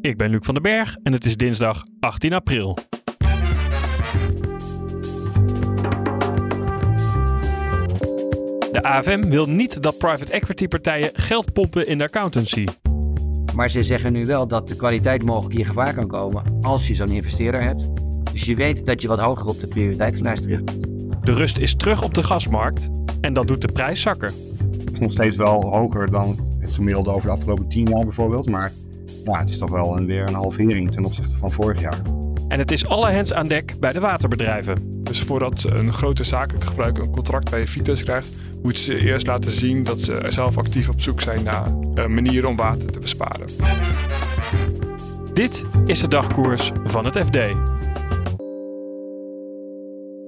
Ik ben Luc van den Berg en het is dinsdag 18 april. De AFM wil niet dat private equity partijen geld pompen in de accountancy. Maar ze zeggen nu wel dat de kwaliteit mogelijk in gevaar kan komen als je zo'n investeerder hebt. Dus je weet dat je wat hoger op de prioriteitslijst richt. De rust is terug op de gasmarkt en dat doet de prijs zakken. Het is nog steeds wel hoger dan het gemiddelde over de afgelopen 10 jaar bijvoorbeeld. Maar ja, het is toch wel een, weer een halvering ten opzichte van vorig jaar. En het is alle hens aan dek bij de waterbedrijven. Dus voordat een grote zakelijk gebruiker een contract bij Vitesse krijgt, moeten ze eerst laten zien dat ze zelf actief op zoek zijn naar een manier om water te besparen. Dit is de dagkoers van het FD.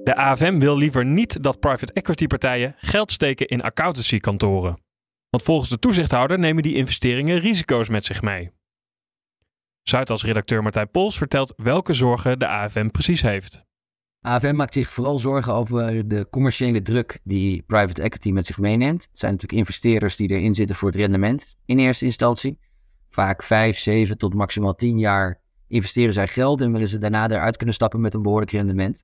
De AFM wil liever niet dat private equity partijen geld steken in accountancykantoren. Want volgens de toezichthouder nemen die investeringen risico's met zich mee. Zuidas-redacteur Martijn Pols vertelt welke zorgen de AFM precies heeft. AFM maakt zich vooral zorgen over de commerciële druk die private equity met zich meeneemt. Het zijn natuurlijk investeerders die erin zitten voor het rendement in eerste instantie. Vaak 5, 7 tot maximaal 10 jaar investeren zij geld en willen ze daarna eruit kunnen stappen met een behoorlijk rendement.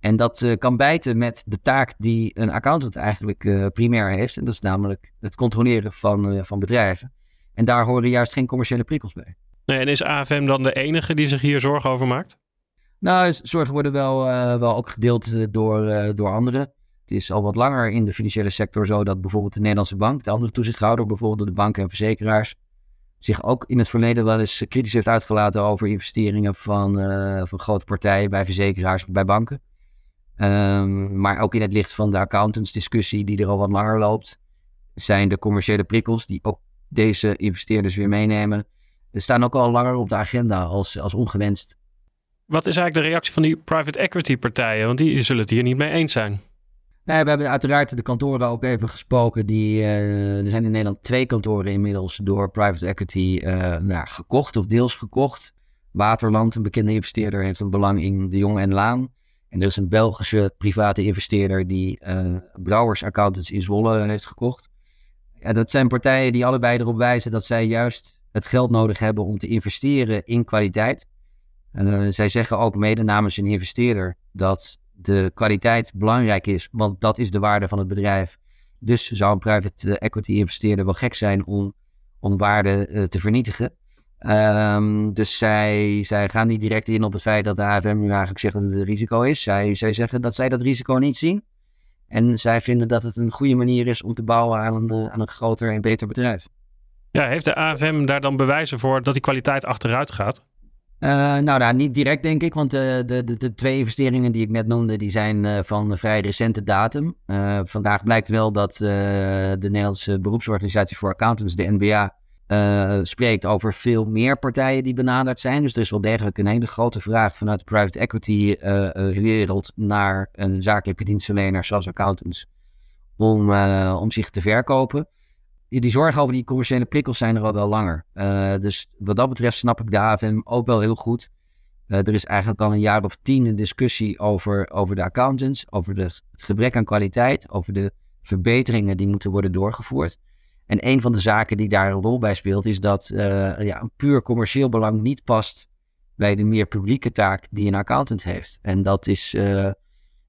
En dat uh, kan bijten met de taak die een accountant eigenlijk uh, primair heeft. En dat is namelijk het controleren van, uh, van bedrijven. En daar horen juist geen commerciële prikkels bij. Nee, en is AFM dan de enige die zich hier zorgen over maakt? Nou, zorgen worden wel, wel ook gedeeld door, door anderen. Het is al wat langer in de financiële sector zo dat bijvoorbeeld de Nederlandse bank, de andere toezichthouder, bijvoorbeeld de banken en verzekeraars, zich ook in het verleden wel eens kritisch heeft uitgelaten over investeringen van, van grote partijen bij verzekeraars of bij banken. Um, maar ook in het licht van de accountantsdiscussie die er al wat langer loopt, zijn de commerciële prikkels die ook deze investeerders weer meenemen, staan ook al langer op de agenda als, als ongewenst. Wat is eigenlijk de reactie van die private equity partijen? Want die zullen het hier niet mee eens zijn. Nee, we hebben uiteraard de kantoren ook even gesproken. Die, uh, er zijn in Nederland twee kantoren inmiddels door private equity uh, nou, gekocht of deels gekocht. Waterland, een bekende investeerder, heeft een belang in de Jong en Laan. En er is een Belgische private investeerder die uh, Brouwers Accountants in Zwolle heeft gekocht. Ja, dat zijn partijen die allebei erop wijzen dat zij juist het geld nodig hebben om te investeren in kwaliteit. Uh, zij zeggen ook mede namens een investeerder dat de kwaliteit belangrijk is, want dat is de waarde van het bedrijf. Dus zou een private equity investeerder wel gek zijn om, om waarde uh, te vernietigen. Um, dus zij, zij gaan niet direct in op het feit dat de AFM nu eigenlijk zegt dat het een risico is. Zij, zij zeggen dat zij dat risico niet zien. En zij vinden dat het een goede manier is om te bouwen aan een groter en beter bedrijf. Ja, heeft de AFM daar dan bewijzen voor dat die kwaliteit achteruit gaat? Uh, nou, nou, niet direct denk ik, want de, de, de, de, twee investeringen die ik net noemde, die zijn uh, van vrij recente datum. Vandaag blijkt wel dat de Nederlandse beroepsorganisatie voor accountants, de NBA, spreekt over veel meer partijen die benaderd zijn. Dus er is wel degelijk een hele grote vraag vanuit de private equity wereld naar een zakelijke dienstverlener zoals accountants om, om zich te verkopen. Die zorgen over die commerciële prikkels zijn er al wel langer. dus wat dat betreft snap ik de AFM ook wel heel goed. er is eigenlijk al een jaar of tien een discussie over, over de accountants, over de, het gebrek aan kwaliteit, over de verbeteringen die moeten worden doorgevoerd. En een van de zaken die daar een rol bij speelt, is dat uh, ja, een puur commercieel belang niet past bij de meer publieke taak die een accountant heeft. En dat is,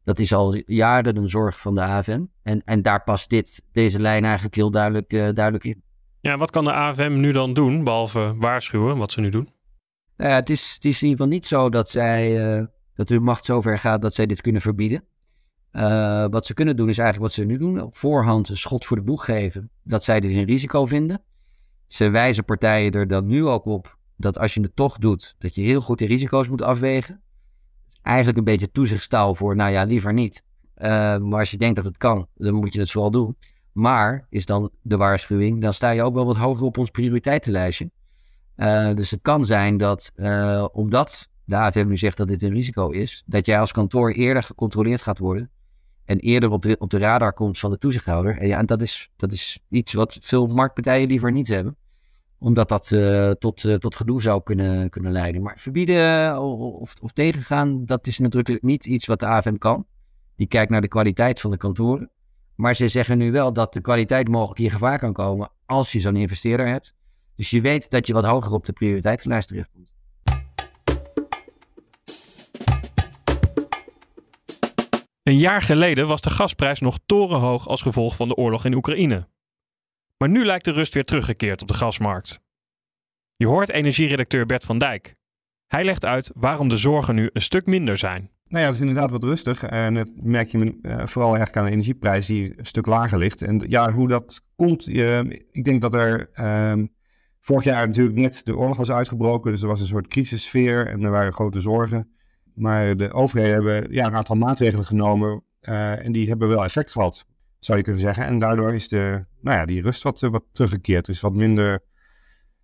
dat is al jaren een zorg van de AFM. En, en daar past dit, deze lijn eigenlijk heel duidelijk, uh, duidelijk in. Ja, wat kan de AFM nu dan doen, behalve waarschuwen, wat ze nu doen? Nou ja, het, is, het is in ieder geval niet zo dat, zij, dat hun macht zover gaat dat zij dit kunnen verbieden. Uh, wat ze kunnen doen is eigenlijk wat ze nu doen. Op voorhand een schot voor de boeg geven dat zij dit een risico vinden. Ze wijzen partijen er dan nu ook op dat als je het toch doet, dat je heel goed de risico's moet afwegen. Eigenlijk een beetje toezichtstaal voor, nou ja, liever niet. Uh, maar als je denkt dat het kan, dan moet je het vooral doen. Maar, is dan de waarschuwing, dan sta je ook wel wat hoger op ons prioriteitenlijstje. Uh, dus het kan zijn dat, uh, omdat de AFM nu zegt dat dit een risico is, dat jij als kantoor eerder gecontroleerd gaat worden en eerder op de, op de radar komt van de toezichthouder. En, ja, en dat, is, dat is iets wat veel marktpartijen liever niet hebben omdat dat uh, tot, uh, tot gedoe zou kunnen, kunnen leiden. Maar verbieden of, of tegengaan, dat is natuurlijk niet iets wat de AFM kan. Die kijkt naar de kwaliteit van de kantoren. Maar ze zeggen nu wel dat de kwaliteit mogelijk in gevaar kan komen als je zo'n investeerder hebt. Dus je weet dat je wat hoger op de prioriteitslijst terechtkomt. Een jaar geleden was de gasprijs nog torenhoog als gevolg van de oorlog in Oekraïne. Maar nu lijkt de rust weer teruggekeerd op de gasmarkt. Je hoort energieredacteur Bert van Dijk. Hij legt uit waarom de zorgen nu een stuk minder zijn. Nou ja, het is inderdaad wat rustig. En dat merk je uh, vooral eigenlijk aan de energieprijs die een stuk lager ligt. En ja, hoe dat komt, uh, ik denk dat er uh, vorig jaar natuurlijk net de oorlog was uitgebroken. Dus er was een soort crisissfeer en er waren grote zorgen. Maar de overheden hebben ja, een aantal maatregelen genomen uh, en die hebben wel effect gehad zou je kunnen zeggen. En daardoor is de, nou ja, die rust wat, wat teruggekeerd. Dus wat minder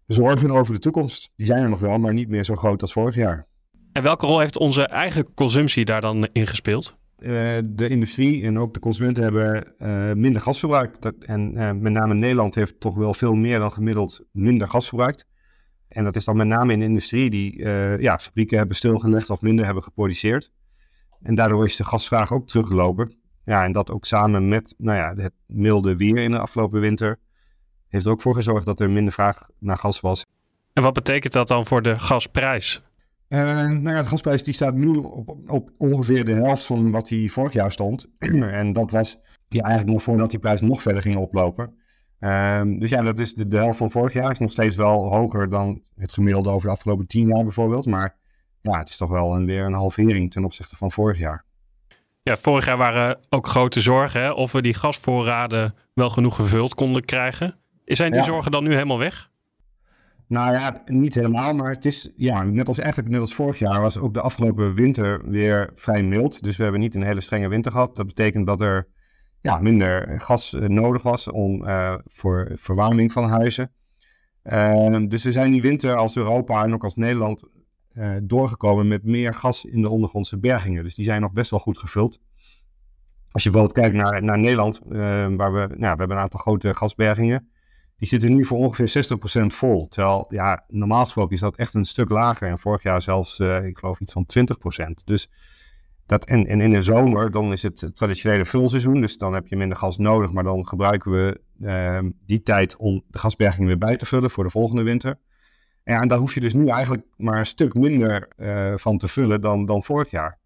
zorgen over de toekomst. Die zijn er nog wel, maar niet meer zo groot als vorig jaar. En welke rol heeft onze eigen consumptie daar dan in gespeeld? Uh, de industrie en ook de consumenten hebben uh, minder gas verbruikt. Dat, en uh, met name Nederland heeft toch wel veel meer dan gemiddeld minder gas verbruikt. En dat is dan met name in de industrie die ja, fabrieken hebben stilgelegd of minder hebben geproduceerd. En daardoor is de gasvraag ook teruggelopen. Ja, en dat ook samen met nou ja, het milde weer in de afgelopen winter heeft er ook voor gezorgd dat er minder vraag naar gas was. En wat betekent dat dan voor de gasprijs? Uh, nou ja, de gasprijs die staat nu op, op ongeveer de helft van wat die vorig jaar stond. en dat was ja, eigenlijk nog voordat die prijs nog verder ging oplopen. Uh, dus ja, dat is de, de, helft van vorig jaar. Is nog steeds wel hoger dan het gemiddelde over de afgelopen tien jaar bijvoorbeeld. Maar ja, het is toch wel een, weer een halvering ten opzichte van vorig jaar. Ja, vorig jaar waren ook grote zorgen hè, of we die gasvoorraden wel genoeg gevuld konden krijgen. Zijn die zorgen dan nu helemaal weg? Nou ja, niet helemaal, maar het is, ja, net als eigenlijk net als vorig jaar was ook de afgelopen winter weer vrij mild. Dus we hebben niet een hele strenge winter gehad. Dat betekent dat er ja, minder gas eh, nodig was om, uh, voor verwarming van huizen. Uh, dus we zijn die winter als Europa en ook als Nederland uh, doorgekomen met meer gas in de ondergrondse bergingen. Dus die zijn nog best wel goed gevuld. Als je bijvoorbeeld kijkt naar, naar Nederland, uh, waar we, nou, we hebben een aantal grote gasbergingen. Die zitten nu voor ongeveer 60% vol. Terwijl, ja, normaal gesproken is dat echt een stuk lager. En vorig jaar zelfs, uh, ik geloof, iets van 20%. Dus dat, en, en in de zomer, dan is het traditionele vulseizoen. Dus dan heb je minder gas nodig. Maar dan gebruiken we die tijd om de gasbergingen weer bij te vullen voor de volgende winter. Ja, en daar hoef je dus nu eigenlijk maar een stuk minder uh, van te vullen dan, dan vorig jaar.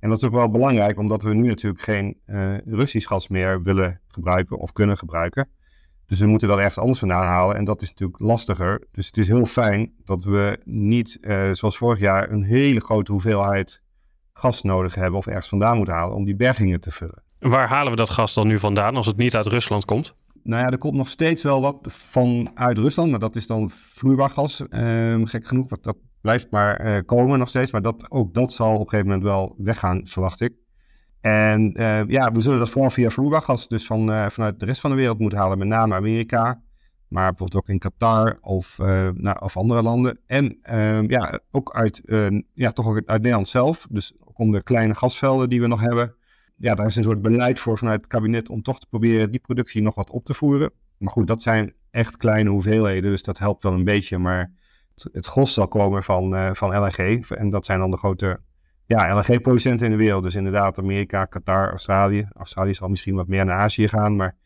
En dat is ook wel belangrijk, omdat we nu natuurlijk geen uh, Russisch gas meer willen gebruiken of kunnen gebruiken. Dus we moeten dat ergens anders vandaan halen en dat is natuurlijk lastiger. Dus het is heel fijn dat we niet, uh, zoals vorig jaar, een hele grote hoeveelheid gas nodig hebben of ergens vandaan moeten halen om die bergingen te vullen. Waar halen we dat gas dan nu vandaan als het niet uit Rusland komt? Nou ja, er komt nog steeds wel wat vanuit Rusland, maar dat is dan vloeibaar gas. Ehm, gek genoeg, wat, dat blijft maar uh, komen nog steeds. Maar dat, ook dat zal op een gegeven moment wel weggaan, verwacht ik. En uh, ja, we zullen dat vooral via vloeibaar gas dus van, uh, vanuit de rest van de wereld moeten halen. Met name Amerika, maar bijvoorbeeld ook in Qatar of, nou, of andere landen. En ehm, ja, ook uit, ja, toch ook uit Nederland zelf. Dus ook om de kleine gasvelden die we nog hebben ja, daar is een soort beleid voor vanuit het kabinet om toch te proberen die productie nog wat op te voeren. Maar goed, dat zijn echt kleine hoeveelheden, dus dat helpt wel een beetje. Maar het gros zal komen van, uh, van LNG. En dat zijn dan de grote ja, LNG-producenten in de wereld. Dus inderdaad Amerika, Qatar, Australië. Australië zal misschien wat meer naar Azië gaan, maar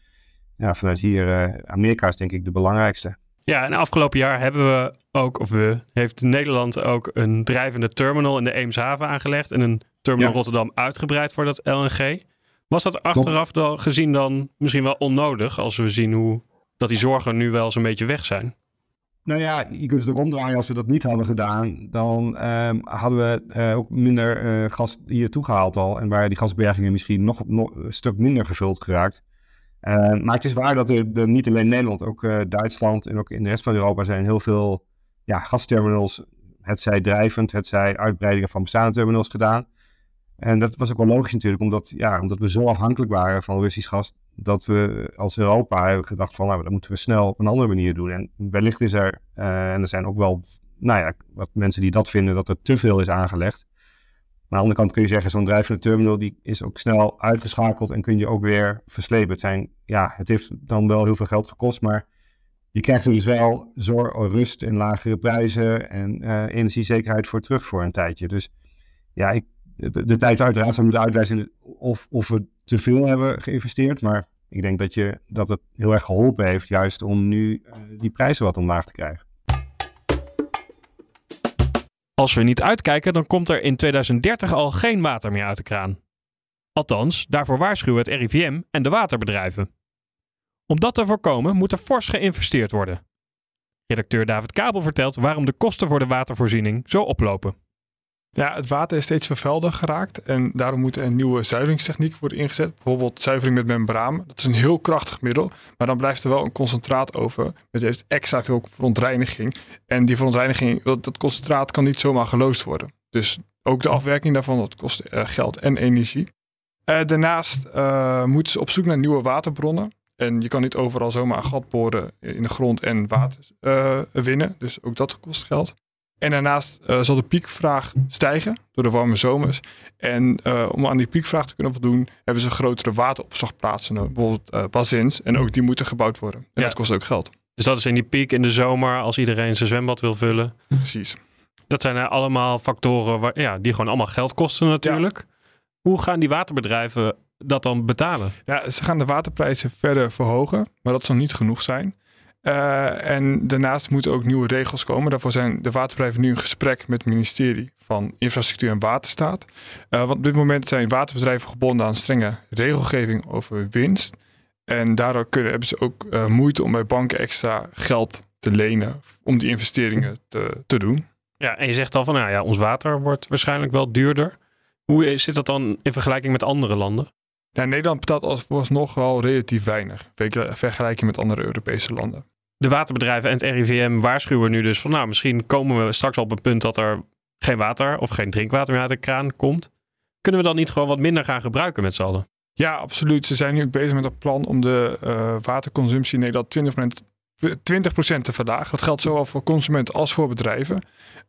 ja, vanuit hier, uh, Amerika is denk ik de belangrijkste. Ja, en afgelopen jaar hebben we ook, of we, heeft Nederland ook een drijvende terminal in de Eemshaven aangelegd. En een terminal Rotterdam uitgebreid voor dat LNG. Was dat achteraf dan, gezien dan misschien wel onnodig als we zien hoe dat die zorgen nu wel eens een beetje weg zijn? Nou ja, je kunt het ook omdraaien. Als we dat niet hadden gedaan, dan um, hadden we uh, ook minder uh, gas hier toegehaald al. En waren die gasbergingen misschien nog, nog een stuk minder gevuld geraakt. Uh, maar het is waar dat er, er niet alleen Nederland, ook Duitsland en ook in de rest van Europa zijn heel veel ja, gasterminals, het zij drijvend, het zij uitbreidingen van bestaande terminals gedaan. En dat was ook wel logisch natuurlijk, omdat, ja, omdat we zo afhankelijk waren van Russisch gas, dat we als Europa hebben gedacht van, nou, dat moeten we snel op een andere manier doen. En wellicht is er, uh, en er zijn ook wel, nou ja, wat mensen die dat vinden, dat er te veel is aangelegd. Maar aan de andere kant kun je zeggen, zo'n drijvende terminal die is ook snel uitgeschakeld en kun je ook weer verslepen. Het, zijn, ja, het heeft dan wel heel veel geld gekost, maar je krijgt er dus wel zorg, rust en lagere prijzen en uh, energiezekerheid voor terug voor een tijdje. Dus ja, ik, de, de tijd uiteraard zou moeten uitwijzen of, of we te veel hebben geïnvesteerd. Maar ik denk dat, je, dat het heel erg geholpen heeft juist om nu uh, die prijzen wat omlaag te krijgen. Als we niet uitkijken, dan komt er in 2030 al geen water meer uit de kraan. Althans, daarvoor waarschuwen het RIVM en de waterbedrijven. Om dat te voorkomen moet er fors geïnvesteerd worden. Redacteur David Kabel vertelt waarom de kosten voor de watervoorziening zo oplopen. Ja, het water is steeds vervuilder geraakt en daarom moet een nieuwe zuiveringstechniek worden ingezet. Bijvoorbeeld zuivering met membraan. Dat is een heel krachtig middel, maar dan blijft er wel een concentraat over met extra veel verontreiniging. En die verontreiniging, dat concentraat kan niet zomaar geloosd worden. Dus ook de afwerking daarvan, dat kost uh, geld en energie. Uh, daarnaast uh, moeten ze op zoek naar nieuwe waterbronnen. En je kan niet overal zomaar een gat boren in de grond en water winnen. Dus ook dat kost geld. En daarnaast uh, zal de piekvraag stijgen door de warme zomers. En uh, om aan die piekvraag te kunnen voldoen, hebben ze grotere wateropslagplaatsen. Bijvoorbeeld uh, bazins. En ook die moeten gebouwd worden. En ja. dat kost ook geld. Dus dat is in die piek in de zomer, als iedereen zijn zwembad wil vullen. Precies. Dat zijn allemaal factoren waar, ja, die gewoon allemaal geld kosten natuurlijk. Ja. Hoe gaan die waterbedrijven dat dan betalen? Ja, ze gaan de waterprijzen verder verhogen, maar dat zal niet genoeg zijn. Uh, en daarnaast moeten ook nieuwe regels komen. Daarvoor zijn de waterbedrijven nu in gesprek met het ministerie van Infrastructuur en Waterstaat. Uh, want op dit moment zijn waterbedrijven gebonden aan strenge regelgeving over winst. En daardoor kunnen, hebben ze ook uh, moeite om bij banken extra geld te lenen om die investeringen te, te doen. Ja, en je zegt al van, nou ja, ons water wordt waarschijnlijk wel duurder. Hoe zit dat dan in vergelijking met andere landen? Ja, Nederland betaalt alsnog wel relatief weinig, vergelijking met andere Europese landen de waterbedrijven en het RIVM waarschuwen nu dus van nou, misschien komen we straks op een punt dat er geen water of geen drinkwater meer uit de kraan komt. Kunnen we dan niet gewoon wat minder gaan gebruiken met z'n allen? Ja, absoluut. Ze zijn nu ook bezig met een plan om de uh, waterconsumptie in Nederland 20%, 20% te verlagen. Dat geldt zowel voor consumenten als voor bedrijven.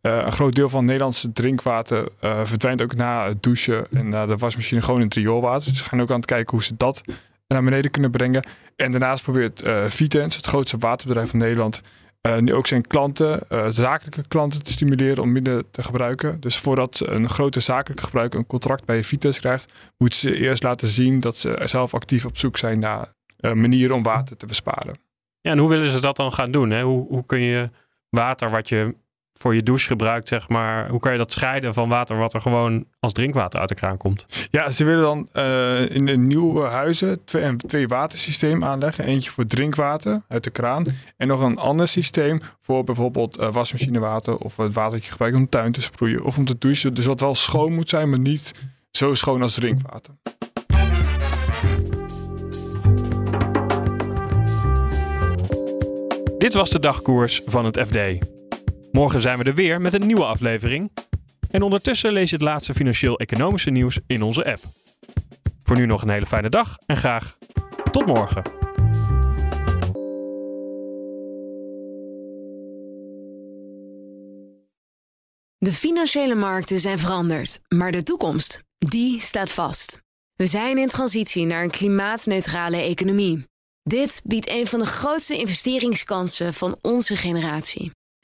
Uh, een groot deel van Nederlandse drinkwater uh, verdwijnt ook na het douchen en na de wasmachine gewoon in het rioolwater. Dus ze gaan ook aan het kijken hoe ze dat naar beneden kunnen brengen. En daarnaast probeert uh, Vitens, het grootste waterbedrijf van Nederland, uh, nu ook zijn klanten, uh, zakelijke klanten te stimuleren om minder te gebruiken. Dus voordat een grote zakelijke gebruiker een contract bij Vitens krijgt, moeten ze eerst laten zien dat ze zelf actief op zoek zijn naar manieren om water te besparen. Ja, en hoe willen ze dat dan gaan doen? Hè? Hoe, hoe kun je water wat je voor je douche gebruikt, zeg maar. Hoe kan je dat scheiden van water wat er gewoon als drinkwater uit de kraan komt? Ja, ze willen dan uh, in de nieuwe huizen twee, twee watersystemen aanleggen. Eentje voor drinkwater uit de kraan en nog een ander systeem voor bijvoorbeeld uh, wasmachinewater of het water dat je gebruikt om de tuin te sproeien of om te douchen. Dus wat wel schoon moet zijn, maar niet zo schoon als drinkwater. Dit was de dagkoers van het FD. Morgen zijn we er weer met een nieuwe aflevering. En ondertussen lees je het laatste financieel-economische nieuws in onze app. Voor nu nog een hele fijne dag en graag tot morgen. De financiële markten zijn veranderd, maar de toekomst, die staat vast. We zijn in transitie naar een klimaatneutrale economie. Dit biedt een van de grootste investeringskansen van onze generatie.